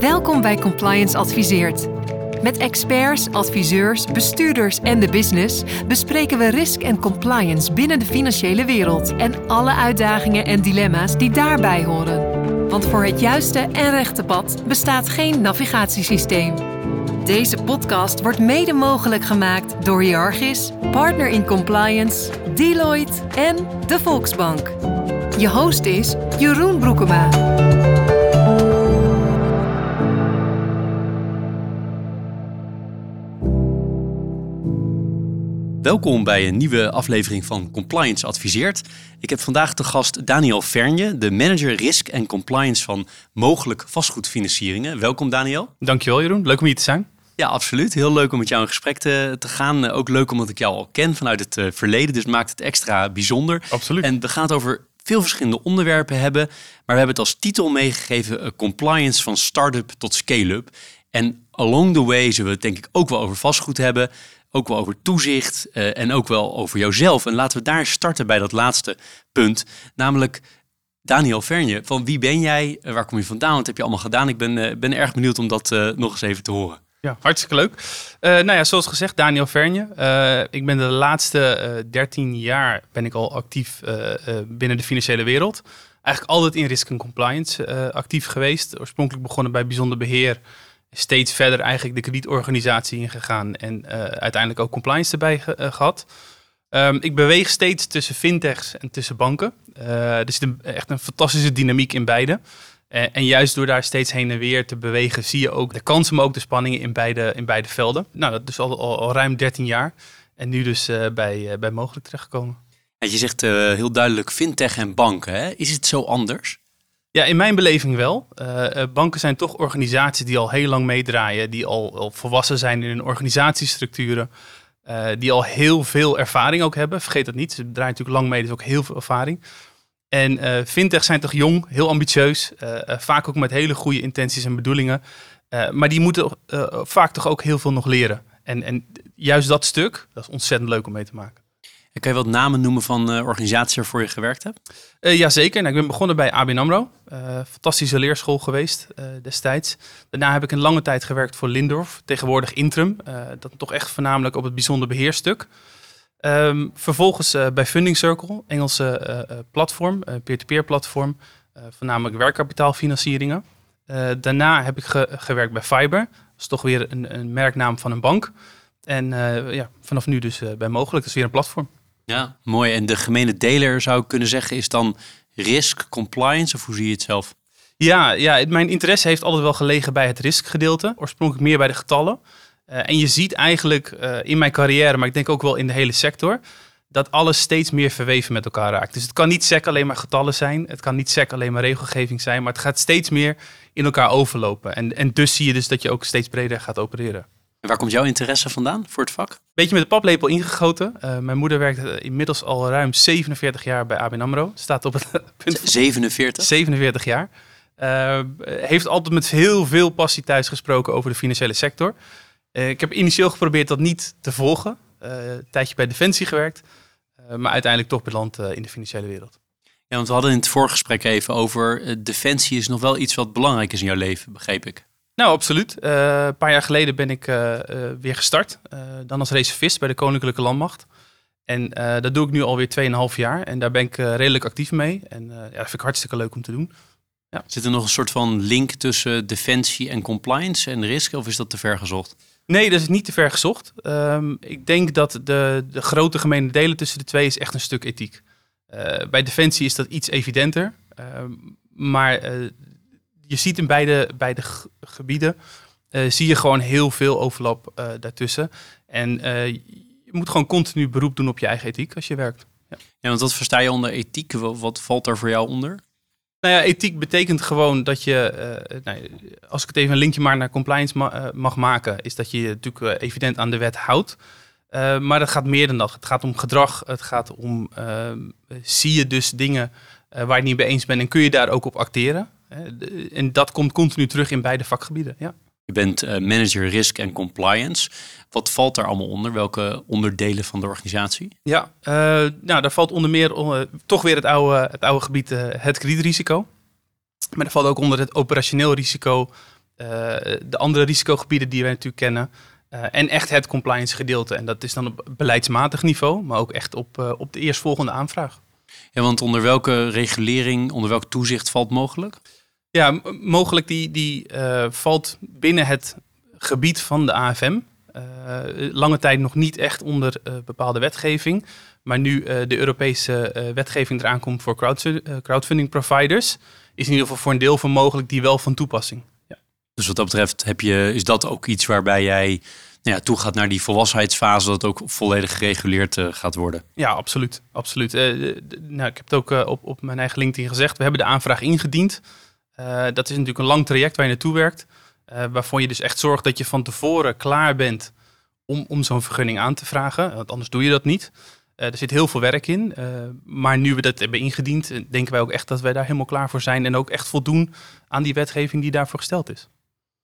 Welkom bij Compliance Adviseert. Met experts, adviseurs, bestuurders en de business bespreken we risk en compliance binnen de financiële wereld en alle uitdagingen en dilemma's die daarbij horen. Want voor het juiste en rechte pad bestaat geen navigatiesysteem. Deze podcast wordt mede mogelijk gemaakt door Jargis, Partner in Compliance, Deloitte en de Volksbank. Je host is Jeroen Broekema. Welkom bij een nieuwe aflevering van Compliance Adviseert. Ik heb vandaag te gast Daniel Vernje, de manager risk en compliance van mogelijk vastgoedfinancieringen. Welkom Daniel. Dankjewel Jeroen, leuk om hier te zijn. Ja, absoluut. Heel leuk om met jou in gesprek te, te gaan. Ook leuk omdat ik jou al ken vanuit het uh, verleden, dus maakt het extra bijzonder. Absoluut. En we gaan het over veel verschillende onderwerpen hebben, maar we hebben het als titel meegegeven uh, compliance van start-up tot scale-up. En along the way zullen we het denk ik ook wel over vastgoed hebben ook wel over toezicht uh, en ook wel over jouzelf. En laten we daar starten bij dat laatste punt, namelijk Daniel Vernje. Van wie ben jij? Uh, waar kom je vandaan? Wat heb je allemaal gedaan? Ik ben, uh, ben erg benieuwd om dat nog eens even te horen. Ja, hartstikke leuk. nou ja, zoals gezegd, Daniel Vernje. ik ben de laatste 13 jaar ben ik al actief binnen de financiële wereld. Eigenlijk altijd in risk en compliance actief geweest. Oorspronkelijk begonnen bij bijzonder beheer steeds verder eigenlijk de kredietorganisatie ingegaan en uh, uiteindelijk ook compliance erbij ge uh, gehad. Um, ik beweeg steeds tussen fintechs en tussen banken. Uh, er zit echt een fantastische dynamiek in beide. en juist door daar steeds heen en weer te bewegen, zie je ook de kansen, maar ook de spanningen in beide, in beide velden. Nou, dat is al, al, ruim 13 jaar. En nu dus bij, bij mogelijk terechtgekomen. En je zegt heel duidelijk fintech en banken. Is het zo anders? Ja, in mijn beleving wel. Uh, banken zijn toch organisaties die al heel lang meedraaien, die al, volwassen zijn in hun organisatiestructuren, uh, die al heel veel ervaring ook hebben. Vergeet dat niet, ze draaien natuurlijk lang mee, dus ook heel veel ervaring. En fintech zijn toch jong, heel ambitieus, vaak ook met hele goede intenties en bedoelingen. maar die moeten vaak toch ook heel veel nog leren. En, en juist dat stuk, dat is ontzettend leuk om mee te maken. En kan je wat namen noemen van uh, organisaties waarvoor je gewerkt hebt? Uh, Jazeker. Nou, ik ben begonnen bij ABN AMRO. Uh, fantastische leerschool geweest destijds. Daarna heb ik een lange tijd gewerkt voor Lindorf. Tegenwoordig Intrum. dat toch echt voornamelijk op het bijzonder beheerstuk. Um, vervolgens bij Funding Circle. Engelse platform. Peer-to-peer platform. voornamelijk werkkapitaalfinancieringen. daarna heb ik ge gewerkt bij Fiber. Dat is toch weer een, een merknaam van een bank. En ja, vanaf nu dus bij Mogelijk. Dat is weer een platform. Ja, mooi. En de gemene deler zou ik kunnen zeggen is dan risk compliance of hoe zie je het zelf? Ja, ja mijn interesse heeft altijd wel gelegen bij het riskgedeelte. Oorspronkelijk meer bij de getallen. Uh, en je ziet eigenlijk uh, in mijn carrière, maar ik denk ook wel in de hele sector, dat alles steeds meer verweven met elkaar raakt. Dus het kan niet sec alleen maar getallen zijn. Het kan niet sec alleen maar regelgeving zijn. Maar het gaat steeds meer in elkaar overlopen. En, en dus zie je dus dat je ook steeds breder gaat opereren. En waar komt jouw interesse vandaan voor het vak? Beetje met de paplepel ingegoten. Uh, mijn moeder werkt eh, inmiddels al ruim 47 jaar bij ABN AMRO. Staat op het punt 47? 47 jaar. Uh, heeft altijd met heel veel passie thuis gesproken over de financiële sector. ik heb initieel geprobeerd dat niet te volgen. een tijdje bij Defensie gewerkt. maar uiteindelijk toch beland in de financiële wereld. Ja, want we hadden in het voorgesprek even over... Defensie is nog wel iets wat belangrijk is in jouw leven, begreep ik. Nou, absoluut. Uh, een paar jaar geleden ben ik uh, uh, weer gestart. dan als reservist bij de Koninklijke Landmacht. En dat doe ik nu alweer 2,5 jaar. En daar ben ik redelijk actief mee. En ja, dat vind ik hartstikke leuk om te doen. Ja. Zit er nog een soort van link tussen defensie en compliance en risk? Of is dat te ver gezocht? Nee, dat is niet te ver gezocht. Um, ik denk dat de, de grote gemene delen tussen de twee is echt een stuk ethiek. bij defensie is dat iets evidenter. Ehm, maar je ziet in beide, beide gebieden, uh, zie je gewoon heel veel overlap uh, daartussen. En uh, je moet gewoon continu beroep doen op je eigen ethiek als je werkt. Ja, ja want wat versta je onder ethiek? Wat valt daar voor jou onder? Nou ja, ethiek betekent gewoon dat je, nou, als ik het even een linkje maar naar compliance ma mag maken, is dat je je natuurlijk evident aan de wet houdt. maar dat gaat meer dan dat. Het gaat om gedrag. Het gaat om, zie je dus dingen waar je het niet mee eens bent en kun je daar ook op acteren? En dat komt continu terug in beide vakgebieden. Ja. Je bent uh, manager risk en compliance. Wat valt daar allemaal onder? Welke onderdelen van de organisatie? Ja, uh, nou, daar valt onder meer uh, toch weer het oude, het oude gebied het kredietrisico. Maar er valt ook onder het operationeel risico de andere risicogebieden die wij natuurlijk kennen. en echt het compliance gedeelte. En dat is dan op beleidsmatig niveau, maar ook echt op, op de eerstvolgende aanvraag. Ja, want onder welke regulering, onder welk toezicht valt mogelijk? Ja, mogelijk die, die valt binnen het gebied van de AFM. lange tijd nog niet echt onder bepaalde wetgeving. Maar nu de Europese wetgeving eraan komt voor crowd, crowdfunding providers, is in ieder geval voor een deel van mogelijk die wel van toepassing. Ja. Dus wat dat betreft heb je, is dat ook iets waarbij jij nou ja, toe gaat naar die volwassenheidsfase, dat het ook volledig gereguleerd gaat worden? Ja, absoluut. absoluut. nou, ik heb het ook op, op mijn eigen LinkedIn gezegd. We hebben de aanvraag ingediend. Dat is natuurlijk een lang traject waar je naartoe werkt. waarvoor je dus echt zorgt dat je van tevoren klaar bent om, om zo'n vergunning aan te vragen. Want anders doe je dat niet. Eh, er zit heel veel werk in. Uh, maar nu we dat hebben ingediend, eh, denken wij ook echt dat wij daar helemaal klaar voor zijn. En ook echt voldoen aan die wetgeving die daarvoor gesteld is.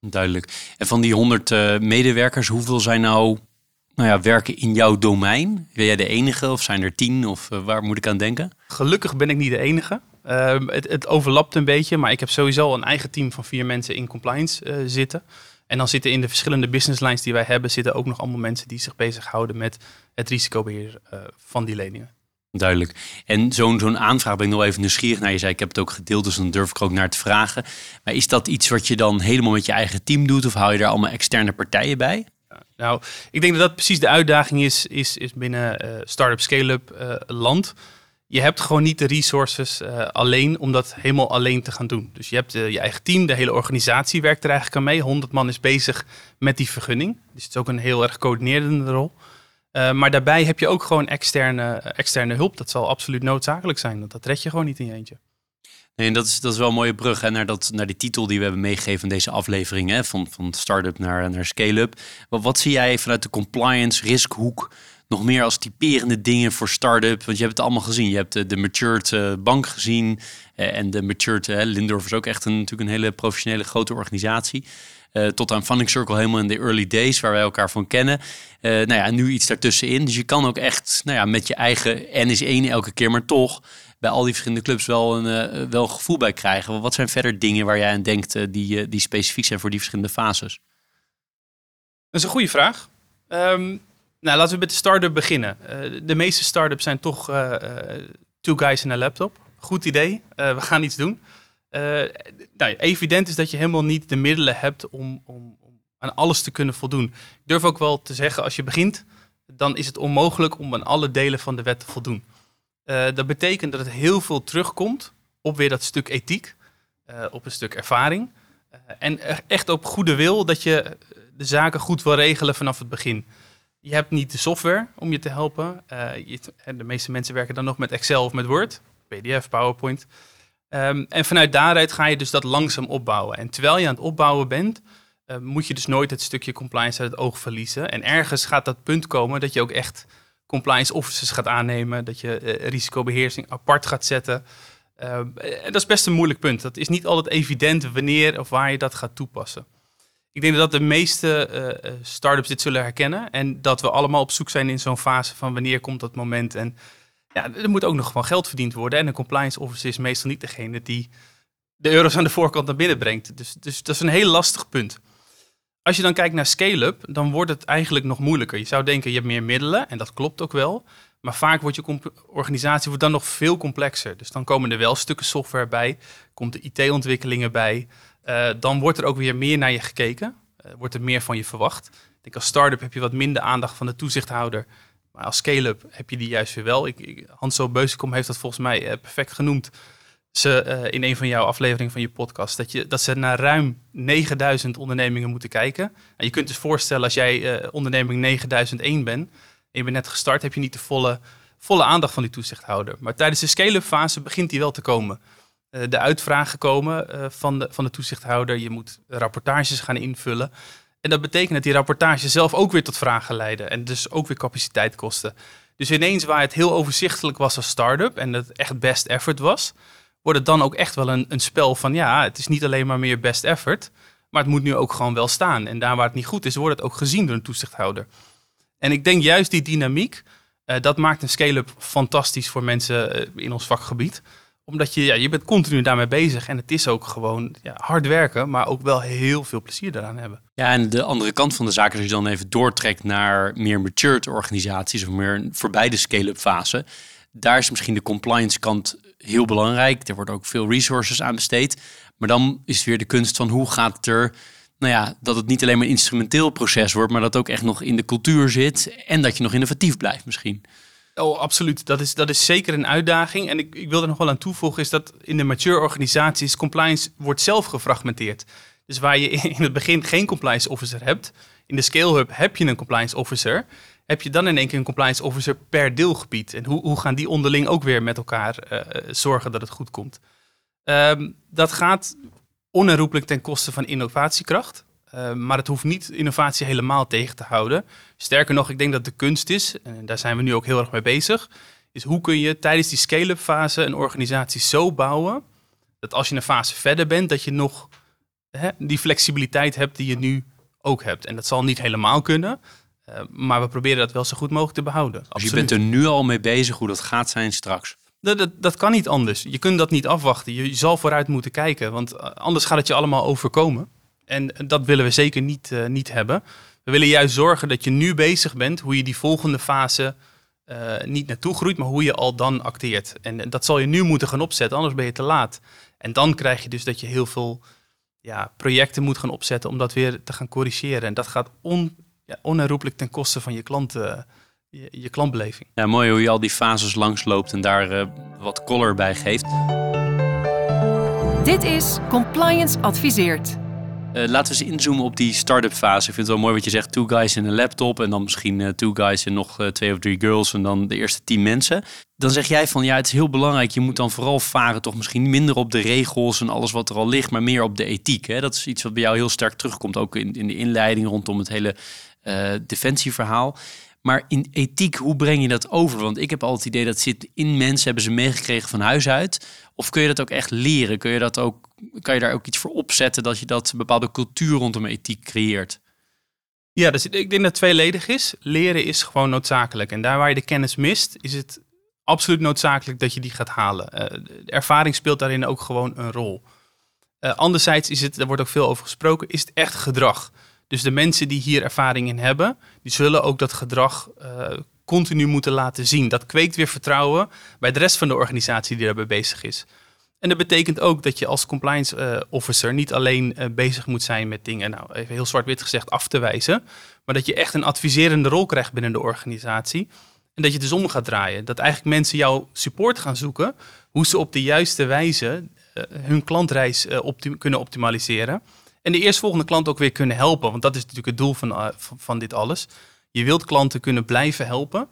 Duidelijk. En van die 100 uh, medewerkers, hoeveel zijn nou, nou ja, werken in jouw domein? Ben jij de enige of zijn er tien? Of waar moet ik aan denken? Gelukkig ben ik niet de enige. Ehm, het, het, overlapt een beetje, maar ik heb sowieso een eigen team van vier mensen in compliance zitten. En dan zitten in de verschillende business lines die wij hebben, zitten ook nog allemaal mensen die zich bezighouden met het risicobeheer uh, van die leningen. Duidelijk. En zo'n zo'n aanvraag ben ik nog even nieuwsgierig naar. Je zei, ik heb het ook gedeeld, dus dan durf ik ook naar te vragen. Maar is dat iets wat je dan helemaal met je eigen team doet? Of hou je daar allemaal externe partijen bij? Nou, ik denk dat dat precies de uitdaging is, is, is binnen uh, Startup Scale-up uh, land je hebt gewoon niet de resources uh, alleen om dat helemaal alleen te gaan doen. Dus je hebt uh, je eigen team, de hele organisatie werkt er eigenlijk aan mee. 100 man is bezig met die vergunning. Dus het is ook een heel erg coördinerende rol. Uh, maar daarbij heb je ook gewoon externe, externe hulp. Dat zal absoluut noodzakelijk zijn. Want dat red je gewoon niet in je eentje. Nee, en dat is, dat is wel een mooie brug hè, naar, dat, naar die titel die we hebben meegegeven in deze aflevering. Hè, van, van start-up naar, naar scale-up. Wat, wat zie jij vanuit de compliance riskhoek nog meer als typerende dingen voor start-up? Want je hebt het allemaal gezien. Je hebt de, de matured uh, bank gezien uh, en de matured, uh, Lindorf is ook echt een, natuurlijk een hele professionele grote organisatie. tot aan Funding Circle helemaal in de early days, waar wij elkaar van kennen. nou ja, nu iets daartussenin. Dus je kan ook echt nou ja, met je eigen N is één elke keer, maar toch bij al die verschillende clubs wel een, wel gevoel bij krijgen. Wat zijn verder dingen waar jij aan denkt die, die specifiek zijn voor die verschillende fases? Dat is een goede vraag. Um, nou, laten we met de start-up beginnen. Uh, de meeste start-ups zijn toch uh, two guys in een laptop. Goed idee, we gaan iets doen. nou, evident is dat je helemaal niet de middelen hebt om, om, om, aan alles te kunnen voldoen. Ik durf ook wel te zeggen, als je begint, dan is het onmogelijk om aan alle delen van de wet te voldoen. dat betekent dat het heel veel terugkomt op weer dat stuk ethiek, op een stuk ervaring. en echt op goede wil dat je de zaken goed wil regelen vanaf het begin. Je hebt niet de software om je te helpen. Je, de meeste mensen werken dan nog met Excel of met Word, PDF, PowerPoint. Um, en vanuit daaruit ga je dus dat langzaam opbouwen. En terwijl je aan het opbouwen bent, uh, moet je dus nooit het stukje compliance uit het oog verliezen. En ergens gaat dat punt komen dat je ook echt compliance officers gaat aannemen, dat je uh, risicobeheersing apart gaat zetten. en dat is best een moeilijk punt. Dat is niet altijd evident wanneer of waar je dat gaat toepassen. Ik denk dat de meeste uh, start-ups dit zullen herkennen. En dat we allemaal op zoek zijn in zo'n fase van wanneer komt dat moment. En ja, er moet ook nog gewoon geld verdiend worden. En een compliance officer is meestal niet degene die de euro's aan de voorkant naar binnen brengt. Dus, dus dat is een heel lastig punt. Als je dan kijkt naar scale-up, dan wordt het eigenlijk nog moeilijker. Je zou denken, je hebt meer middelen, en dat klopt ook wel. Maar vaak wordt je organisatie wordt dan nog veel complexer. Dus dan komen er wel stukken software bij, komt de IT-ontwikkelingen bij. Uh, dan wordt er ook weer meer naar je gekeken. Uh, wordt er meer van je verwacht. Ik als start-up heb je wat minder aandacht van de toezichthouder. Maar als scale-up heb je die juist weer wel. Ik, ik, Hans Beusekom heeft dat volgens mij uh, perfect genoemd. Ze, in een van jouw afleveringen van je podcast. Dat, je, dat ze naar ruim 9000 ondernemingen moeten kijken. En je kunt dus voorstellen als jij onderneming 9001 bent. En je bent net gestart, heb je niet de volle, volle aandacht van die toezichthouder. Maar tijdens de scale-up fase begint die wel te komen. Eh, de uitvragen komen uh, van, de, van de toezichthouder. Je moet rapportages gaan invullen. En dat betekent dat die rapportages zelf ook weer tot vragen leiden. En dus ook weer capaciteit kosten. Dus ineens waar het heel overzichtelijk was als start-up en het echt best effort was, wordt het dan ook echt wel een, een spel van ja, het is niet alleen maar meer best effort, maar het moet nu ook gewoon wel staan. En daar waar het niet goed is, wordt het ook gezien door een toezichthouder. En ik denk juist die dynamiek, uh, dat maakt een scale-up fantastisch voor mensen in ons vakgebied omdat je, ja, je bent continu daarmee bezig. En het is ook gewoon ja, hard werken, maar ook wel heel veel plezier daaraan hebben. Ja, en de andere kant van de zaak, als je dan even doortrekt naar meer matured organisaties of meer voorbij de scale-up fase, daar is misschien de compliance kant heel belangrijk. Er wordt ook veel resources aan besteed. Maar dan is het weer de kunst van hoe gaat het er, nou ja, dat het niet alleen maar een instrumenteel proces wordt, maar dat ook echt nog in de cultuur zit en dat je nog innovatief blijft misschien. Oh, absoluut. Dat is, dat is zeker een uitdaging. En ik, ik wil er nog wel aan toevoegen, is dat in de mature organisaties compliance wordt zelf gefragmenteerd. Dus waar je in het begin geen compliance officer hebt, in de Scale Hub heb je een compliance officer. Heb je dan in één keer een compliance officer per deelgebied? En hoe, hoe gaan die onderling ook weer met elkaar uh, zorgen dat het goed komt? Um, dat gaat onherroepelijk ten koste van innovatiekracht. Uh, maar het hoeft niet innovatie helemaal tegen te houden. Sterker nog, ik denk dat de kunst is, en daar zijn we nu ook heel erg mee bezig, is hoe kun je tijdens die scale-up fase een organisatie zo bouwen dat als je een fase verder bent, dat je nog hè, die flexibiliteit hebt die je nu ook hebt. En dat zal niet helemaal kunnen, uh, maar we proberen dat wel zo goed mogelijk te behouden. Dus je bent er nu al mee bezig hoe dat gaat zijn straks? Dat, dat, dat, kan niet anders. Je kunt dat niet afwachten. Je, je zal vooruit moeten kijken, want eh, anders gaat het je allemaal overkomen. En dat willen we zeker niet, uh, niet hebben. We willen juist zorgen dat je nu bezig bent hoe je die volgende fase uh, niet naartoe groeit, maar hoe je al dan acteert. En dat zal je nu moeten gaan opzetten, anders ben je te laat. En dan krijg je dus dat je heel veel ja, projecten moet gaan opzetten om dat weer te gaan corrigeren. En dat gaat on, ja, onherroepelijk ten koste van je klanten. Je, je, klantbeleving. Ja, mooi hoe je al die fases langsloopt en daar uh, wat color bij geeft. Dit is Compliance Adviseert. Uh, laten we eens inzoomen op die start-up fase. Ik vind het wel mooi wat je zegt, two guys in een laptop en dan misschien uh, two guys en nog uh, twee of drie girls en dan de eerste tien mensen. Dan zeg jij van ja, het is heel belangrijk. Je moet dan vooral varen toch misschien minder op de regels en alles wat er al ligt, maar meer op de ethiek. Hè? Dat is iets wat bij jou heel sterk terugkomt, ook in, in de inleiding rondom het hele defensieverhaal. Maar in ethiek, hoe breng je dat over? Want ik heb altijd het idee dat zit in mensen, hebben ze meegekregen van huis uit. Of kun je dat ook echt leren? Kun je dat ook, kan je daar ook iets voor opzetten dat je dat bepaalde cultuur rondom ethiek creëert? Ja, dus ik denk dat het tweeledig is. Leren is gewoon noodzakelijk. En daar waar je de kennis mist, is het absoluut noodzakelijk dat je die gaat halen. De ervaring speelt daarin ook gewoon een rol. Uh, anderzijds is het, er wordt ook veel over gesproken, is het echt gedrag. Dus de mensen die hier ervaring in hebben, die zullen ook dat gedrag uh, continu moeten laten zien. Dat kweekt weer vertrouwen bij de rest van de organisatie die daarbij bezig is. En dat betekent ook dat je als compliance uh, officer niet alleen uh, bezig moet zijn met dingen, nou even heel zwart-wit gezegd, af te wijzen. Maar dat je echt een adviserende rol krijgt binnen de organisatie. En dat je het dus om gaat draaien. Dat eigenlijk mensen jouw support gaan zoeken. Hoe ze op de juiste wijze uh, hun klantreis kunnen optimaliseren. En de eerstvolgende klant ook weer kunnen helpen. Want dat is natuurlijk het doel van, van dit alles. Je wilt klanten kunnen blijven helpen.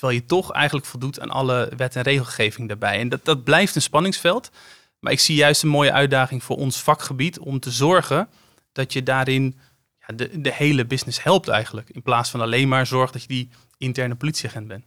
Terwijl je toch eigenlijk voldoet aan alle wet en regelgeving daarbij. En dat, dat blijft een spanningsveld. Maar ik zie juist een mooie uitdaging voor ons vakgebied om te zorgen dat je daarin ja, de, de hele business helpt eigenlijk. In plaats van alleen maar zorg dat je die interne politieagent bent.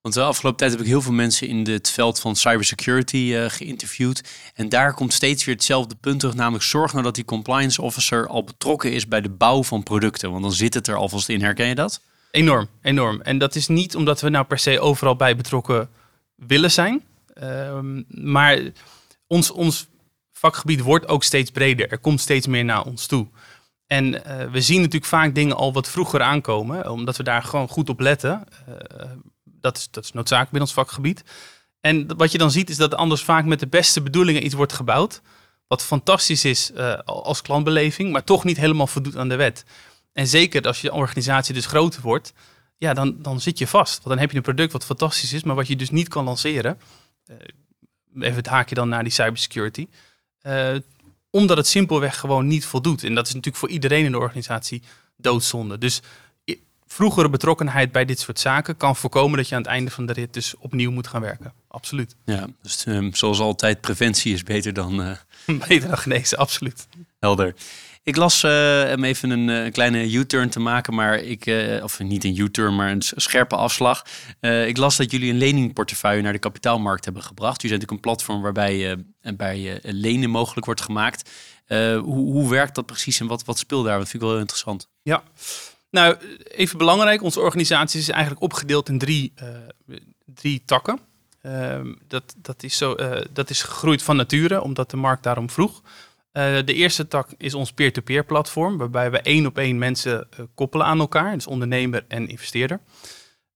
Want de afgelopen tijd heb ik heel veel mensen in het veld van cybersecurity uh, geïnterviewd. En daar komt steeds weer hetzelfde punt terug. Namelijk zorg nou dat die compliance officer al betrokken is bij de bouw van producten. Want dan zit het er alvast in. Herken je dat? Enorm, enorm. En dat is niet omdat we nou per se overal bij betrokken willen zijn. Um, maar ons, ons vakgebied wordt ook steeds breder. Er komt steeds meer naar ons toe. En uh, we zien natuurlijk vaak dingen al wat vroeger aankomen, omdat we daar gewoon goed op letten. Uh, dat, is, dat is noodzakelijk binnen ons vakgebied. En wat je dan ziet is dat anders vaak met de beste bedoelingen iets wordt gebouwd. Wat fantastisch is uh, als klantbeleving, maar toch niet helemaal voldoet aan de wet. En zeker als je organisatie dus groter wordt, ja, dan, dan zit je vast. Want dan heb je een product wat fantastisch is, maar wat je dus niet kan lanceren. Uh, even het haakje dan naar die cybersecurity. Uh, omdat het simpelweg gewoon niet voldoet. En dat is natuurlijk voor iedereen in de organisatie doodzonde. Dus vroegere betrokkenheid bij dit soort zaken kan voorkomen dat je aan het einde van de rit dus opnieuw moet gaan werken. Absoluut. Ja, dus um, zoals altijd, preventie is beter dan... Uh... beter dan genezen, absoluut. Helder. Ik las uh, om even een, een kleine U-turn te maken, maar ik, uh, of niet een U-turn, maar een scherpe afslag. Ik las dat jullie een leningportefeuille naar de kapitaalmarkt hebben gebracht. Jullie zijn natuurlijk een platform waarbij bij lenen mogelijk wordt gemaakt. hoe, hoe werkt dat precies en wat, wat speelt daar? Dat vind ik wel heel interessant. Ja, nou, even belangrijk. Onze organisatie is eigenlijk opgedeeld in drie, drie takken. Ehm, dat, dat, is zo, eh, dat is gegroeid van nature, omdat de markt daarom vroeg. Eh, de eerste tak is ons peer-to-peer platform, waarbij we één op één mensen eh, koppelen aan elkaar, dus ondernemer en investeerder.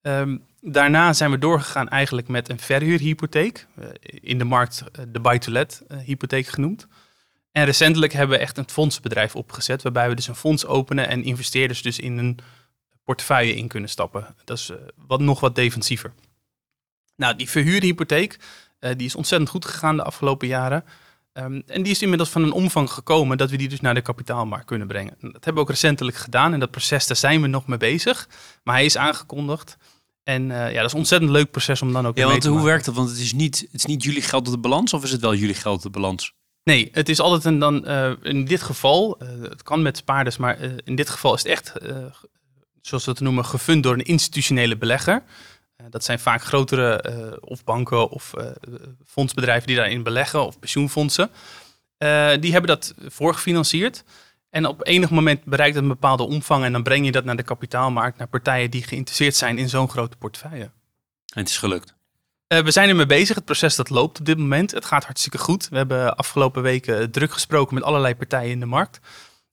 Ehm, daarna zijn we doorgegaan eigenlijk met een verhuurhypotheek, in de markt de buy-to-let hypotheek genoemd. En recentelijk hebben we echt een fondsbedrijf opgezet, waarbij we dus een fonds openen en investeerders dus in een portefeuille in kunnen stappen. Dat is wat, nog wat defensiever. Nou, die verhuurhypotheek, die is ontzettend goed gegaan de afgelopen jaren. Um, en die is inmiddels van een omvang gekomen dat we die dus naar de kapitaalmarkt kunnen brengen. Dat hebben we ook recentelijk gedaan en dat proces, daar zijn we nog mee bezig. Maar hij is aangekondigd. En uh, ja, dat is een ontzettend leuk proces om dan ook ja, want hoe werkt dat? Want het is, niet, het is niet jullie geld op de balans of is het wel jullie geld op de balans? Nee, het is altijd een dan, uh, in dit geval, het kan met spaarders, maar in dit geval is het echt, zoals we het noemen, gefund door een institutionele belegger. Eh, dat zijn vaak grotere eh, of banken of uh, fondsbedrijven die daarin beleggen of pensioenfondsen. die hebben dat voorgefinancierd. En op enig moment bereikt het een bepaalde omvang en dan breng je dat naar de kapitaalmarkt, naar partijen die geïnteresseerd zijn in zo'n grote portefeuille. En het is gelukt. we zijn ermee bezig. Het proces dat loopt op dit moment. Het gaat hartstikke goed. We hebben afgelopen weken druk gesproken met allerlei partijen in de markt.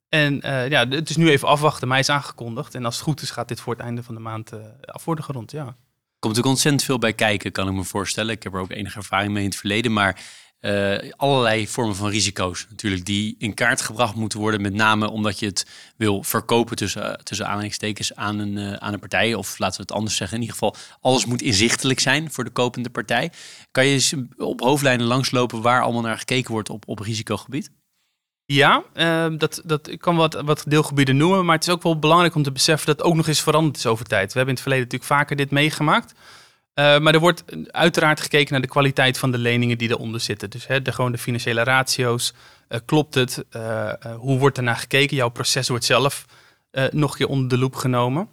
En ja, het is nu even afwachten, hij is aangekondigd. En als het goed is, gaat dit voor het einde van de maand af worden gerond. Ja komt natuurlijk ontzettend veel bij kijken, kan ik me voorstellen. Ik heb er ook enige ervaring mee in het verleden. Maar uh, allerlei vormen van risico's natuurlijk die in kaart gebracht moeten worden. Met name omdat je het wil verkopen tussen, uh, tussen aanhalingstekens aan een, uh, aan een partij. Of laten we het anders zeggen. In ieder geval, alles moet inzichtelijk zijn voor de kopende partij. Kan je eens op hoofdlijnen langslopen waar allemaal naar gekeken wordt op, op risicogebied? Ja, uh, dat, dat, ik kan wat, wat deelgebieden noemen, maar het is ook wel belangrijk om te beseffen dat het ook nog eens veranderd is over tijd. We hebben in het verleden natuurlijk vaker dit meegemaakt. Uh, maar er wordt uiteraard gekeken naar de kwaliteit van de leningen die eronder zitten. Dus hè, de, gewoon de financiële ratio's. Uh, klopt het? Uh, hoe wordt er naar gekeken? Jouw proces wordt zelf nog een keer onder de loep genomen.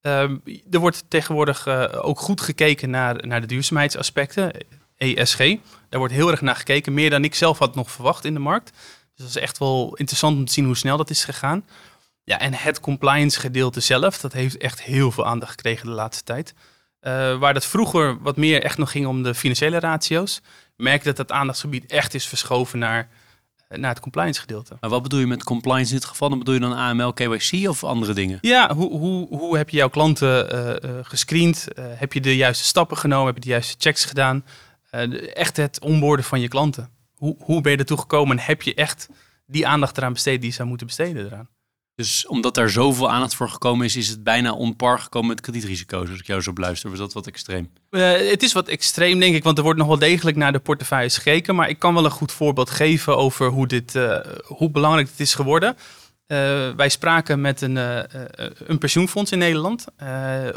Ehm, er wordt tegenwoordig ook goed gekeken naar, naar de duurzaamheidsaspecten, ESG. Daar wordt heel erg naar gekeken, meer dan ik zelf had nog verwacht in de markt. Dus dat is echt wel interessant om te zien hoe snel dat is gegaan. Ja, en het compliance gedeelte zelf, dat heeft echt heel veel aandacht gekregen de laatste tijd. Uh, waar dat vroeger wat meer echt nog ging om de financiële ratio's, merk dat dat aandachtsgebied echt is verschoven naar, eh, naar het compliance gedeelte. Maar wat bedoel je met compliance in dit geval? Dan bedoel je dan AML, KYC of andere dingen? Ja, hoe, hoe, hoe heb je jouw klanten uh, gescreend? heb je de juiste stappen genomen? Heb je de juiste checks gedaan? echt het onboorden van je klanten hoe, hoe ben je ertoe gekomen en heb je echt die aandacht eraan besteed die je zou moeten besteden eraan? Dus omdat daar zoveel aandacht voor gekomen is, is het bijna onpar gekomen met kredietrisico's. Als ik jou zo beluister, was dat wat extreem? Uh, het is wat extreem, denk ik, want er wordt nog wel degelijk naar de portefeuilles gekeken. Maar ik kan wel een goed voorbeeld geven over hoe, dit, uh, hoe belangrijk het is geworden. Uh, wij spraken met een, een pensioenfonds in Nederland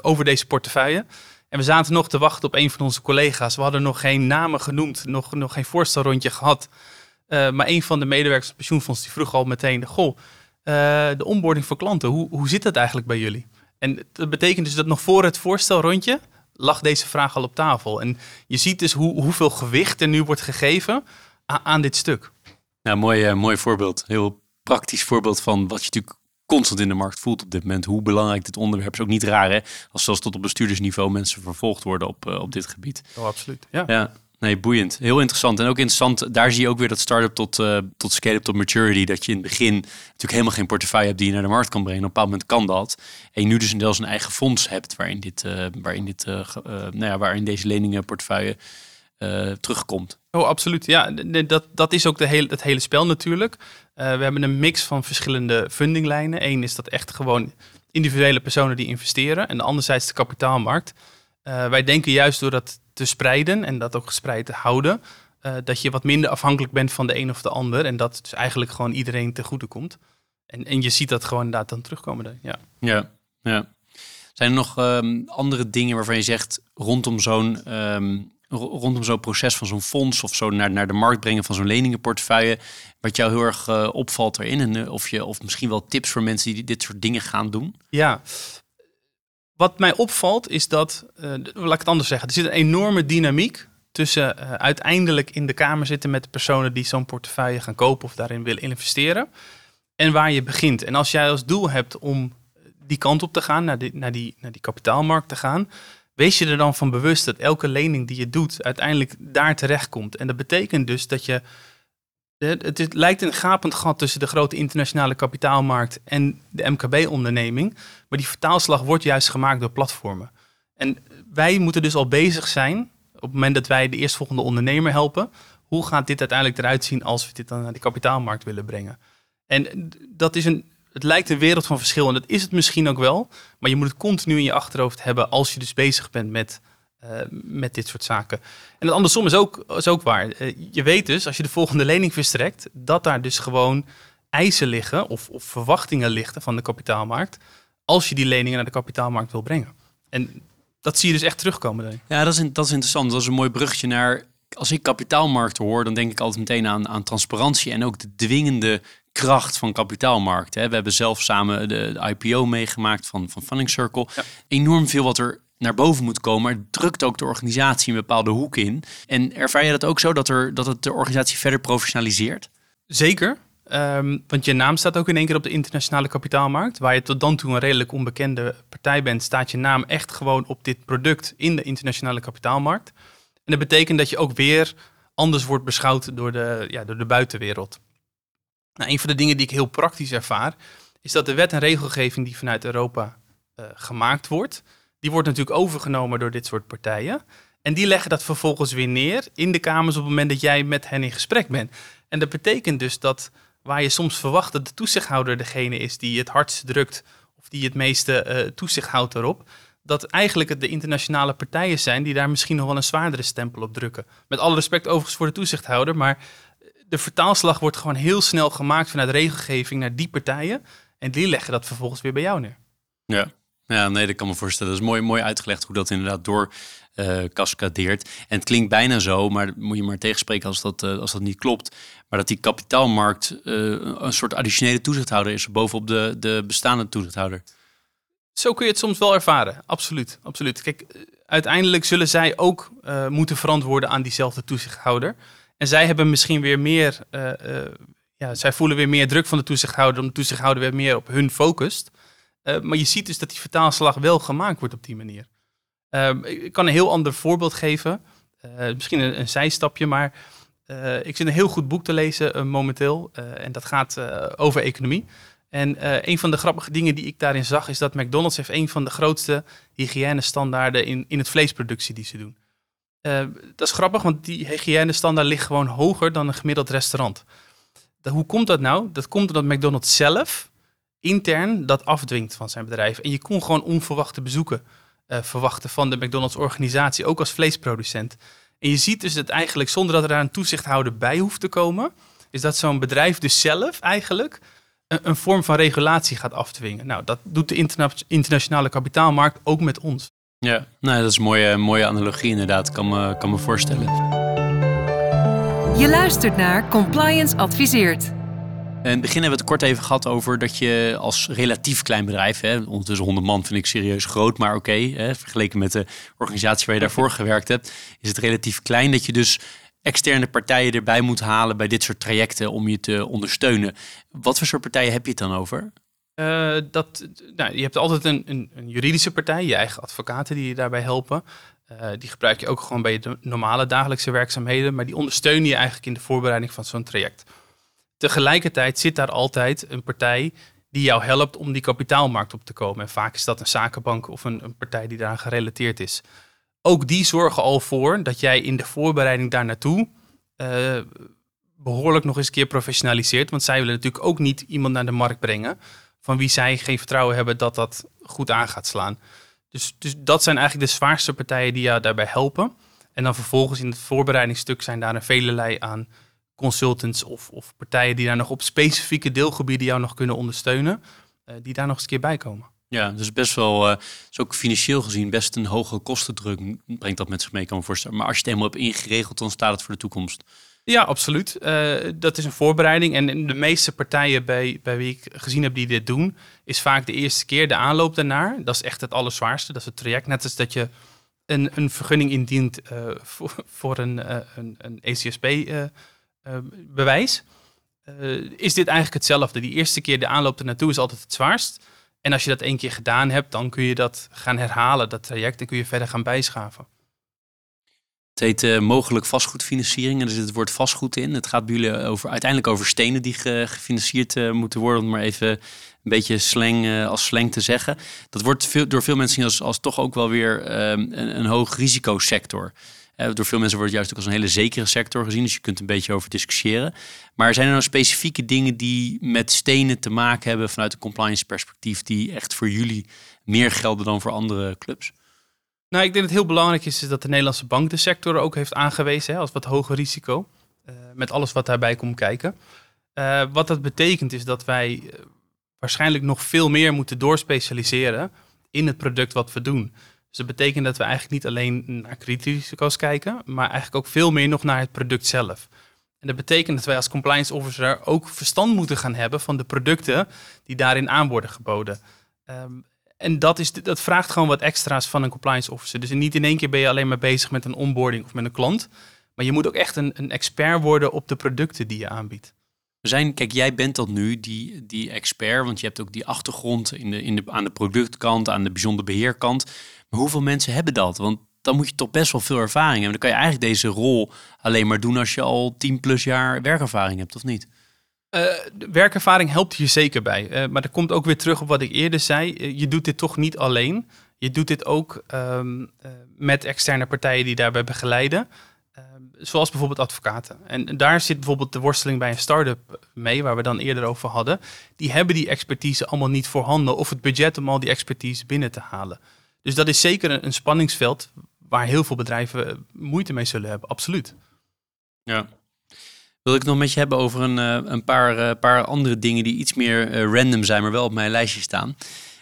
over deze portefeuille. En we zaten nog te wachten op een van onze collega's. We hadden nog geen namen genoemd, nog, nog geen voorstelrondje gehad. Uh, maar een van de medewerkers van pensioenfonds die vroeg al meteen: Goh, uh, de onboarding voor klanten, hoe, hoe zit dat eigenlijk bij jullie? En dat betekent dus dat nog voor het voorstelrondje lag deze vraag al op tafel. En je ziet dus hoe, hoeveel gewicht er nu wordt gegeven aan, dit stuk. Ja, mooi, uh, mooi voorbeeld. Heel praktisch voorbeeld van wat je natuurlijk constant in de markt voelt op dit moment. Hoe belangrijk dit onderwerp is. Ook niet raar hè, als zelfs tot op bestuurdersniveau mensen vervolgd worden op, uh, op dit gebied. Oh, absoluut. Ja. ja. Nee, boeiend. Heel interessant. En ook interessant, daar zie je ook weer dat start-up tot, uh, tot scale-up tot maturity. Dat je in het begin natuurlijk helemaal geen portefeuille hebt die je naar de markt kan brengen. Op een bepaald moment kan dat. En je nu dus zelfs een eigen fonds hebt waarin, dit, uh, waarin, dit, nou ja, waarin deze leningenportefeuille terugkomt. Oh, absoluut. Ja, dat, dat is ook de hele, het hele spel natuurlijk. Uh, we hebben een mix van verschillende fundinglijnen. Eén is dat echt gewoon individuele personen die investeren. En de anderzijds de kapitaalmarkt. Uh, wij denken juist door dat te spreiden en dat ook gespreid te houden, dat je wat minder afhankelijk bent van de een of de ander. En dat dus eigenlijk gewoon iedereen te goede komt. En, en je ziet dat gewoon inderdaad dan terugkomen. Ja, ja. ja. Zijn er nog um, andere dingen waarvan je zegt rondom zo'n um, rondom zo'n proces van zo'n fonds of zo naar, naar de markt brengen van zo'n leningenportefeuille, wat jou heel erg uh, opvalt erin? En uh, of, je, of misschien wel tips voor mensen die dit soort dingen gaan doen? Ja, wat mij opvalt is dat, uh, laat ik het anders zeggen, er zit een enorme dynamiek tussen uiteindelijk in de kamer zitten met de personen die zo'n portefeuille gaan kopen of daarin willen investeren en waar je begint. En als jij als doel hebt om die kant op te gaan, naar naar die, naar die kapitaalmarkt te gaan, wees je er dan van bewust dat elke lening die je doet uiteindelijk daar terechtkomt. En dat betekent dus dat je. Het, het lijkt een gapend gat tussen de grote internationale kapitaalmarkt en de MKB-onderneming. Maar die vertaalslag wordt juist gemaakt door platformen. En wij moeten dus al bezig zijn, op het moment dat wij de eerstvolgende ondernemer helpen, hoe gaat dit uiteindelijk eruit zien als we dit dan naar de kapitaalmarkt willen brengen? En dat is een, het lijkt een wereld van verschil en dat is het misschien ook wel, maar je moet het continu in je achterhoofd hebben als je dus bezig bent met, uh, met dit soort zaken. En andersom is ook, is ook waar. Uh, je weet dus, als je de volgende lening verstrekt, dat daar dus gewoon eisen liggen of, of verwachtingen liggen van de kapitaalmarkt, als je die leningen naar de kapitaalmarkt wil brengen. En dat zie je dus echt terugkomen. Ja, dat is, dat is interessant. Dat is een mooi bruggetje naar. Als ik kapitaalmarkten hoor, dan denk ik altijd meteen aan, aan transparantie en ook de dwingende kracht van kapitaalmarkten. We hebben zelf samen de, IPO meegemaakt van, van Funding Circle. Enorm veel wat er naar boven moet komen, maar drukt ook de organisatie een bepaalde hoek in. En ervaar je dat ook zo dat, er, dat het de organisatie verder professionaliseert? Zeker. Um, want je naam staat ook in één keer op de internationale kapitaalmarkt. Waar je tot dan toe een redelijk onbekende partij bent, staat je naam echt gewoon op dit product in de internationale kapitaalmarkt. En dat betekent dat je ook weer anders wordt beschouwd door de, ja, door de buitenwereld. Nou, een van de dingen die ik heel praktisch ervaar, is dat de wet en regelgeving die vanuit Europa uh, gemaakt wordt, die wordt natuurlijk overgenomen door dit soort partijen. En die leggen dat vervolgens weer neer in de kamers op het moment dat jij met hen in gesprek bent. En dat betekent dus dat waar je soms verwacht dat de toezichthouder degene is die het hardst drukt of die het meeste uh, toezicht houdt erop, dat eigenlijk het de internationale partijen zijn die daar misschien nog wel een zwaardere stempel op drukken. Met alle respect overigens voor de toezichthouder, maar de vertaalslag wordt gewoon heel snel gemaakt vanuit regelgeving naar die partijen en die leggen dat vervolgens weer bij jou neer. Ja. Ja, nee, dat kan me voorstellen. Dat is mooi, mooi uitgelegd hoe dat inderdaad door uh, cascadeert. En het klinkt bijna zo, maar moet je maar tegenspreken als dat, uh, als dat niet klopt. Maar dat die kapitaalmarkt uh, een soort additionele toezichthouder is bovenop de, de bestaande toezichthouder. Zo kun je het soms wel ervaren, absoluut. absoluut. Kijk, uiteindelijk zullen zij ook moeten verantwoorden aan diezelfde toezichthouder. En zij hebben misschien weer meer, ja, zij voelen weer meer druk van de toezichthouder, omdat de toezichthouder weer meer op hun focust. maar je ziet dus dat die vertaalslag wel gemaakt wordt op die manier. Ehm, ik kan een heel ander voorbeeld geven. Misschien een, zijstapje, maar ik zit een heel goed boek te lezen momenteel. en dat gaat over economie. En een van de grappige dingen die ik daarin zag, is dat McDonald's heeft een van de grootste hygiënestandaarden in, in het vleesproductie die ze doen. Dat is grappig, want die hygiënestandaard ligt gewoon hoger dan een gemiddeld restaurant. Hoe komt dat nou? Dat komt omdat McDonald's zelf intern dat afdwingt van zijn bedrijf. En je kon gewoon onverwachte bezoeken uh, verwachten van de McDonald's organisatie, ook als vleesproducent. En je ziet dus dat eigenlijk zonder dat er daar een toezichthouder bij hoeft te komen, is dat zo'n bedrijf dus zelf eigenlijk een, vorm van regulatie gaat afdwingen. Nou, dat doet de interna internationale kapitaalmarkt ook met ons. Ja, nou, dat is een mooie, mooie analogie inderdaad, kan me, kan me voorstellen. Je luistert naar Compliance Adviseert. In het begin hebben we het kort even gehad over dat je als relatief klein bedrijf, hè, ondertussen 100 man vind ik serieus groot, maar oké, vergeleken met de organisatie waar je daarvoor gewerkt hebt, is het relatief klein dat je dus externe partijen erbij moet halen bij dit soort trajecten om je te ondersteunen. Wat voor soort partijen heb je het dan over? Uh, dat, nou, je hebt altijd een, een, een, juridische partij, je eigen advocaten die je daarbij helpen. Uh, die gebruik je ook gewoon bij je normale dagelijkse werkzaamheden, maar die ondersteunen je eigenlijk in de voorbereiding van zo'n traject. Tegelijkertijd zit daar altijd een partij die jou helpt om die kapitaalmarkt op te komen. En vaak is dat een zakenbank of een, een partij die daaraan gerelateerd is. Ook die zorgen al voor dat jij in de voorbereiding daar naartoe uh, behoorlijk nog eens een keer professionaliseert. Want zij willen natuurlijk ook niet iemand naar de markt brengen van wie zij geen vertrouwen hebben dat dat goed aan gaat slaan. Dus, dus dat zijn eigenlijk de zwaarste partijen die jou daarbij helpen. En dan vervolgens in het voorbereidingsstuk zijn daar een velelei aan consultants of, of partijen die daar nog op specifieke deelgebieden jou nog kunnen ondersteunen, uh, die daar nog eens een keer bij komen. Ja, dus best wel, uh, is ook financieel gezien best een hoge kostendruk brengt dat met zich mee, kan me voorstellen. Maar als je het helemaal hebt ingeregeld, dan staat het voor de toekomst. Ja, absoluut. Uh, dat is een voorbereiding. En de meeste partijen bij, bij wie ik gezien heb die dit doen, is vaak de eerste keer de aanloop daarnaar. Dat is echt het allerzwaarste. Dat is het traject. Net als dat je een, een vergunning indient uh, voor, voor een, uh, een, een ECSP bewijs, eh, is dit eigenlijk hetzelfde. Die eerste keer de aanloop er naartoe is altijd het zwaarst. En als je dat één keer gedaan hebt, dan kun je dat gaan herhalen, dat traject, en kun je verder gaan bijschaven. Het heet uh, mogelijk vastgoedfinanciering en er zit het woord vastgoed in. Het gaat bij jullie over, uiteindelijk over stenen die gefinancierd uh, moeten worden, om maar even een beetje slang, als slang te zeggen. Dat wordt veel, door veel mensen als, als toch ook wel weer ehm, een, een hoog risicosector. door veel mensen wordt het juist ook als een hele zekere sector gezien, dus je kunt een beetje over discussiëren. Maar zijn er nou specifieke dingen die met stenen te maken hebben vanuit een compliance perspectief, die echt voor jullie meer gelden dan voor andere clubs? Nou, ik denk dat het heel belangrijk is, dat de Nederlandse bank de sector ook heeft aangewezen hè, als wat hoger risico. Uh, met alles wat daarbij komt kijken. Uh, wat dat betekent is dat wij uh, waarschijnlijk nog veel meer moeten doorspecialiseren in het product wat we doen. Dus dat betekent dat we eigenlijk niet alleen naar kreditrisico's kijken, maar eigenlijk ook veel meer nog naar het product zelf. En dat betekent dat wij als compliance officer ook verstand moeten gaan hebben van de producten die daarin aan worden geboden. Um, en dat, is, dat vraagt gewoon wat extra's van een compliance officer. Dus niet in één keer ben je alleen maar bezig met een onboarding of met een klant. Maar je moet ook echt een, een expert worden op de producten die je aanbiedt. We zijn, kijk, jij bent dat nu, die, die expert, want je hebt ook die achtergrond in de, in de, aan de productkant, aan de bijzonder beheerkant. Maar hoeveel mensen hebben dat? Want dan moet je toch best wel veel ervaring hebben. Dan kan je eigenlijk deze rol alleen maar doen als je al 10 plus jaar werkervaring hebt, of niet? Uh, werkervaring helpt je zeker bij. Uh, maar dat komt ook weer terug op wat ik eerder zei. Uh, je doet dit toch niet alleen. Je doet dit ook um, met externe partijen die daarbij begeleiden. Ehm, zoals bijvoorbeeld advocaten. En daar zit bijvoorbeeld de worsteling bij een start-up mee, waar we dan eerder over hadden. Die hebben die expertise allemaal niet voorhanden of het budget om al die expertise binnen te halen. Dus dat is zeker een, een spanningsveld waar heel veel bedrijven moeite mee zullen hebben, absoluut. Ja, wil ik nog met je hebben over een, uh, een paar, uh, paar andere dingen die iets meer uh, random zijn, maar wel op mijn lijstje staan.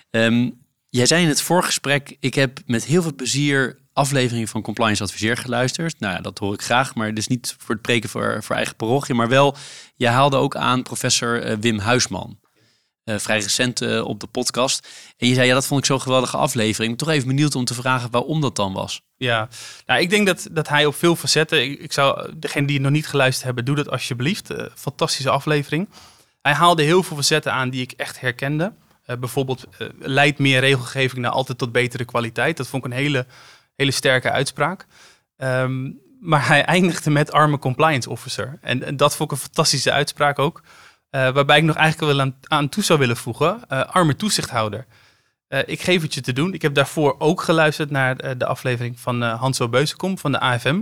Um, jij zei in het voorgesprek, ik heb met heel veel plezier afleveringen van Compliance Adviseer geluisterd. Nou ja, dat hoor ik graag, maar dus niet voor het preken voor, voor eigen parochie, maar wel, je haalde ook aan professor Wim Huisman. Uh, vrij recent uh, op de podcast. En je zei, ja, dat vond ik zo'n geweldige aflevering. Ik ben toch even benieuwd om te vragen waarom dat dan was. Ja, nou, ik denk dat, dat hij op veel facetten... Ik, zou, degene die het nog niet geluisterd hebben, doe dat alsjeblieft. Fantastische aflevering. Hij haalde heel veel facetten aan die ik echt herkende. bijvoorbeeld, leidt meer regelgeving naar altijd tot betere kwaliteit. Dat vond ik een hele, hele sterke uitspraak. Um, maar hij eindigde met arme compliance officer. En dat vond ik een fantastische uitspraak ook. Uh, waarbij ik nog eigenlijk wel aan, aan toe zou willen voegen, uh, arme toezichthouder. Uh, ik geef het je te doen. Ik heb daarvoor ook geluisterd naar de aflevering van Hanso Beuzenkom van de AFM.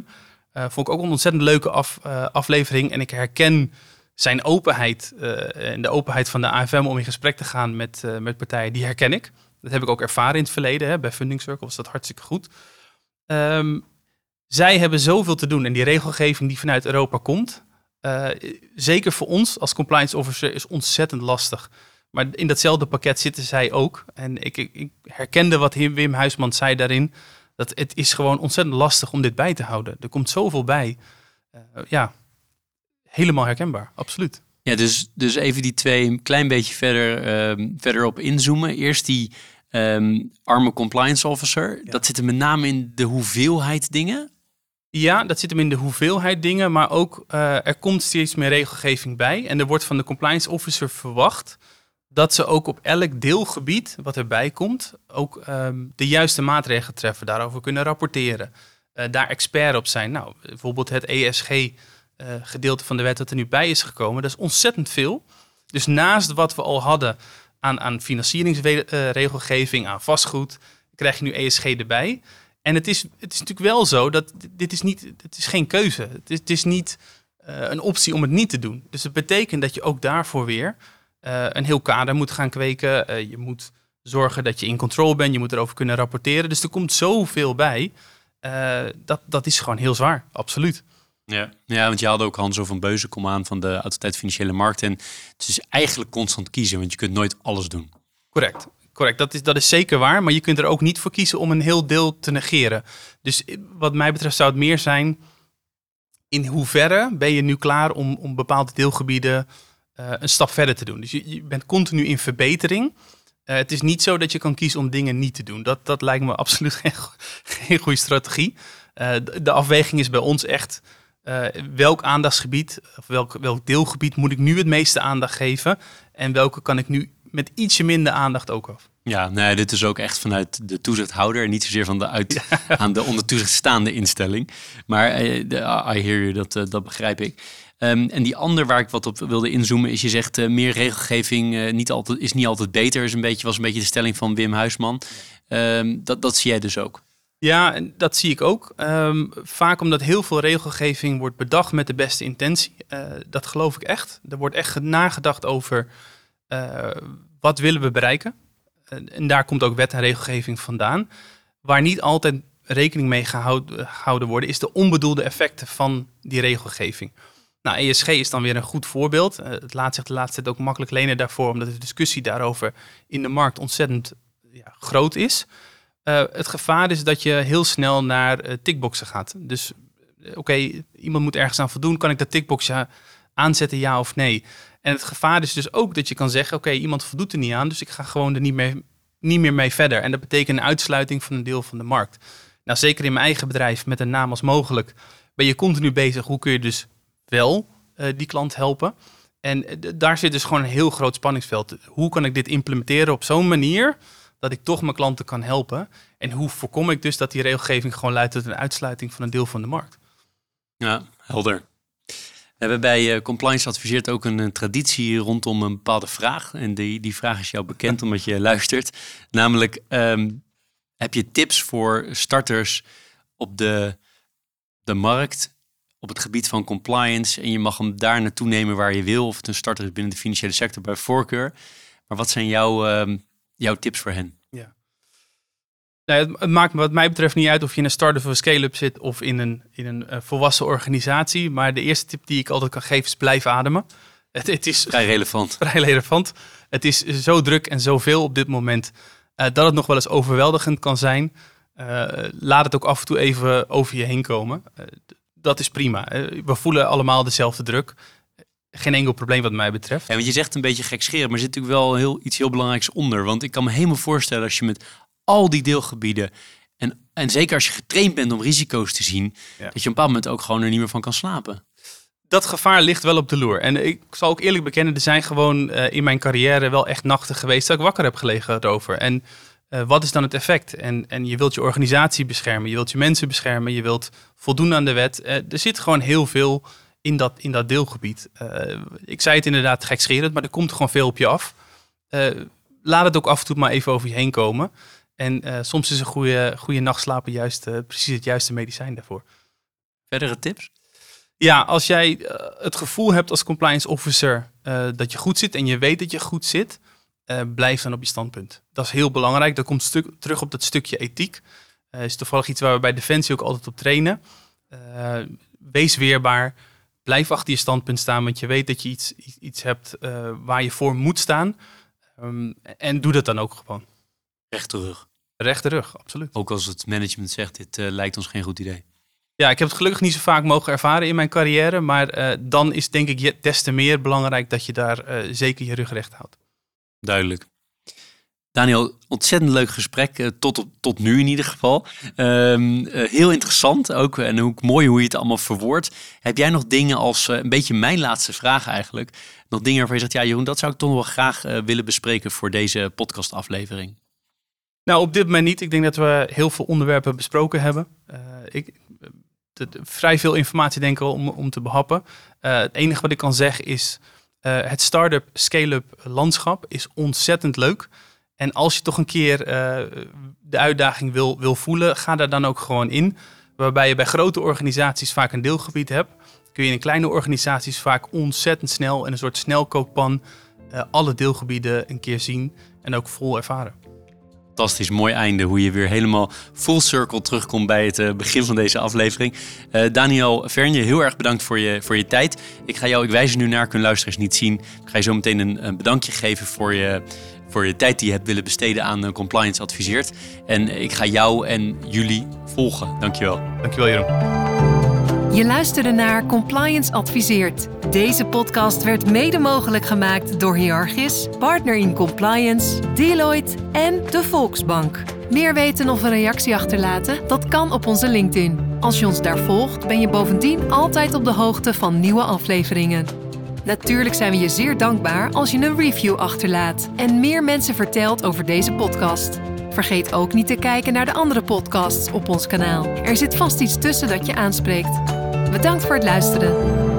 vond ik ook een ontzettend leuke af, aflevering. En ik herken zijn openheid en de openheid van de AFM om in gesprek te gaan met, partijen, die herken ik. Dat heb ik ook ervaren in het verleden. Hè. Bij Funding Circle was dat hartstikke goed. Um, zij hebben zoveel te doen en die regelgeving die vanuit Europa komt, uh, zeker voor ons als compliance officer is ontzettend lastig. Maar in datzelfde pakket zitten zij ook. En ik, ik, ik herkende wat Wim Huisman zei daarin. Dat het is gewoon ontzettend lastig om dit bij te houden. Er komt zoveel bij. Uh, ja, helemaal herkenbaar, absoluut. Ja, dus, dus even die twee een klein beetje verder, uh, verder op inzoomen. Eerst die um, arme compliance officer. Ja. Dat zit er met name in de hoeveelheid dingen. Ja, dat zit hem in de hoeveelheid dingen, maar ook uh, er komt steeds meer regelgeving bij. En er wordt van de compliance officer verwacht dat ze ook op elk deelgebied wat erbij komt, ook um, de juiste maatregelen treffen, daarover kunnen rapporteren, uh, daar expert op zijn. Nou, bijvoorbeeld het ESG-gedeelte uh, van de wet dat er nu bij is gekomen, dat is ontzettend veel. Dus naast wat we al hadden aan, aan financieringsregelgeving, aan vastgoed, krijg je nu ESG erbij. En het is, het is natuurlijk wel zo dat dit is, niet, het is geen keuze. Het is, het is niet uh, een optie om het niet te doen. Dus het betekent dat je ook daarvoor weer uh, een heel kader moet gaan kweken. Uh, je moet zorgen dat je in control bent. Je moet erover kunnen rapporteren. Dus er komt zoveel bij. dat, dat is gewoon heel zwaar, absoluut. Ja. ja, want je had ook Hanso van Beuzenkom aan van de Autoriteit Financiële Markt. En het is eigenlijk constant kiezen, want je kunt nooit alles doen. Correct correct. Dat is, dat is zeker waar. Maar je kunt er ook niet voor kiezen om een heel deel te negeren. Dus wat mij betreft zou het meer zijn. In hoeverre ben je nu klaar om, om bepaalde deelgebieden uh, een stap verder te doen? Dus je, je bent continu in verbetering. Uh, het is niet zo dat je kan kiezen om dingen niet te doen. Dat, dat lijkt me absoluut geen, geen goede strategie. De, afweging is bij ons echt. Welk aandachtsgebied of welk, welk deelgebied moet ik nu het meeste aandacht geven? En welke kan ik nu met ietsje minder aandacht ook af. Ja, nee, dit is ook echt vanuit de toezichthouder en niet zozeer van de uit, aan de onder toezicht staande instelling. Maar uh, I hear you, dat, uh, dat begrijp ik. Um, en die ander waar ik wat op wilde inzoomen is, je zegt uh, meer regelgeving niet altijd, is niet altijd beter. Is een beetje, was een beetje de stelling van Wim Huisman. Um, dat, dat zie jij dus ook. Ja, dat zie ik ook. Um, vaak omdat heel veel regelgeving wordt bedacht met de beste intentie. dat geloof ik echt. Er wordt echt nagedacht over wat willen we bereiken en daar komt ook wet en regelgeving vandaan. Waar niet altijd rekening mee gehouden worden, is de onbedoelde effecten van die regelgeving. Nou, ESG is dan weer een goed voorbeeld. Eh, het laat zich de laatste tijd ook makkelijk lenen daarvoor, omdat de discussie daarover in de markt ontzettend ja, groot is. Het gevaar is dat je heel snel naar tickboxen gaat. Dus oké, iemand moet ergens aan voldoen. Kan ik dat tickboxje aanzetten, ja of nee? En het gevaar is dus ook dat je kan zeggen: oké, iemand voldoet er niet aan, dus ik ga gewoon er niet, mee, niet meer mee verder. En dat betekent een uitsluiting van een deel van de markt. Nou, zeker in mijn eigen bedrijf, met een naam als mogelijk, ben je continu bezig. Hoe kun je dus wel uh, die klant helpen? En uh, daar zit dus gewoon een heel groot spanningsveld. Hoe kan ik dit implementeren op zo'n manier dat ik toch mijn klanten kan helpen? En hoe voorkom ik dus dat die regelgeving gewoon leidt tot een uitsluiting van een deel van de markt? Ja, helder. We hebben bij uh, Compliance Adviseert ook een, een, traditie rondom een bepaalde vraag. En die, die vraag is jou bekend omdat je luistert. Namelijk, um, heb je tips voor starters op de, de markt op het gebied van compliance? En je mag hem daar naartoe nemen waar je wil. Of het een starter is binnen de financiële sector bij voorkeur. Maar wat zijn jouw, um, jouw tips voor hen? Nou, het, maakt wat mij betreft niet uit of je in een start-up of een scale-up zit of in een, in een uh, volwassen organisatie. Maar de eerste tip die ik altijd kan geven is blijf ademen. Het, het is vrij relevant. Vrij relevant. Het is zo druk en zoveel op dit moment uh, dat het nog wel eens overweldigend kan zijn. Uh, laat het ook af en toe even over je heen komen. dat is prima. we voelen allemaal dezelfde druk geen enkel probleem wat mij betreft. Ja, want je zegt een beetje gekscherend, maar er zit natuurlijk wel heel, iets heel belangrijks onder. Want ik kan me helemaal voorstellen als je met al die deelgebieden. En, en zeker als je getraind bent om risico's te zien, dat je op een bepaald moment ook gewoon er niet meer van kan slapen. Dat gevaar ligt wel op de loer. En ik zal ook eerlijk bekennen, er zijn gewoon uh, in mijn carrière wel echt nachten geweest dat ik wakker heb gelegen erover. En uh, wat is dan het effect? En, en je wilt je organisatie beschermen, je wilt je mensen beschermen, je wilt voldoen aan de wet. Uh, er zit gewoon heel veel in dat, in dat deelgebied. ik zei het inderdaad gekscherend, maar er komt gewoon veel op je af. laat het ook af en toe maar even over je heen komen. En uh, soms is een goede, goede nachtslapen juist uh, precies het juiste medicijn daarvoor. Verdere tips? Ja, als jij uh, het gevoel hebt als compliance officer dat je goed zit en je weet dat je goed zit, blijf dan op je standpunt. Dat is heel belangrijk. Dat komt stuk, terug op dat stukje ethiek. Dat is toevallig iets waar we bij Defensie ook altijd op trainen. wees weerbaar. Blijf achter je standpunt staan, want je weet dat je iets, iets hebt waar je voor moet staan. Um, en doe dat dan ook gewoon. Rechte rug. Rechte rug, absoluut. Ook als het management zegt, dit uh, lijkt ons geen goed idee. Ja, ik heb het gelukkig niet zo vaak mogen ervaren in mijn carrière. Maar uh, dan is denk ik des te meer belangrijk dat je daar uh, zeker je rug recht houdt. Duidelijk. Daniel, ontzettend leuk gesprek, tot, tot nu in ieder geval. Um, heel interessant ook en ook mooi hoe je het allemaal verwoordt. Heb jij nog dingen als, een beetje mijn laatste vraag eigenlijk, nog dingen waarvan je zegt, ja Jeroen, dat zou ik toch wel graag willen bespreken voor deze podcastaflevering? Nou, op dit moment niet. Ik denk dat we heel veel onderwerpen besproken hebben. Uh, ik, vrij veel informatie denk ik om, om te behappen. Uh, het enige wat ik kan zeggen is, uh, het start-up, scale-up landschap is ontzettend leuk. En als je toch een keer de uitdaging wil, wil voelen, ga daar dan ook gewoon in. Waarbij je bij grote organisaties vaak een deelgebied hebt, kun je in kleine organisaties vaak ontzettend snel in een soort snelkookpan alle deelgebieden een keer zien en ook vol ervaren fantastisch mooi einde. Hoe je weer helemaal full circle terugkomt bij het uh, begin van deze aflevering. Uh, Daniel Vernje, heel erg bedankt voor je, voor je tijd. Ik ga jou, ik wijs nu naar, kunnen luisteraars niet zien. Ik ga je zo meteen een, een bedankje geven voor je, voor je tijd die je hebt willen besteden aan uh, Compliance Adviseert. En ik ga jou en jullie volgen. Dankjewel. Dankjewel Jeroen. Je luisterde naar Compliance Adviseert. Deze podcast werd mede mogelijk gemaakt door Hierarchis, Partner in Compliance, Deloitte en de Volksbank. Meer weten of een reactie achterlaten? Dat kan op onze LinkedIn. Als je ons daar volgt, ben je bovendien altijd op de hoogte van nieuwe afleveringen. Natuurlijk zijn we je zeer dankbaar als je een review achterlaat en meer mensen vertelt over deze podcast. Vergeet ook niet te kijken naar de andere podcasts op ons kanaal. Er zit vast iets tussen dat je aanspreekt. Bedankt voor het luisteren.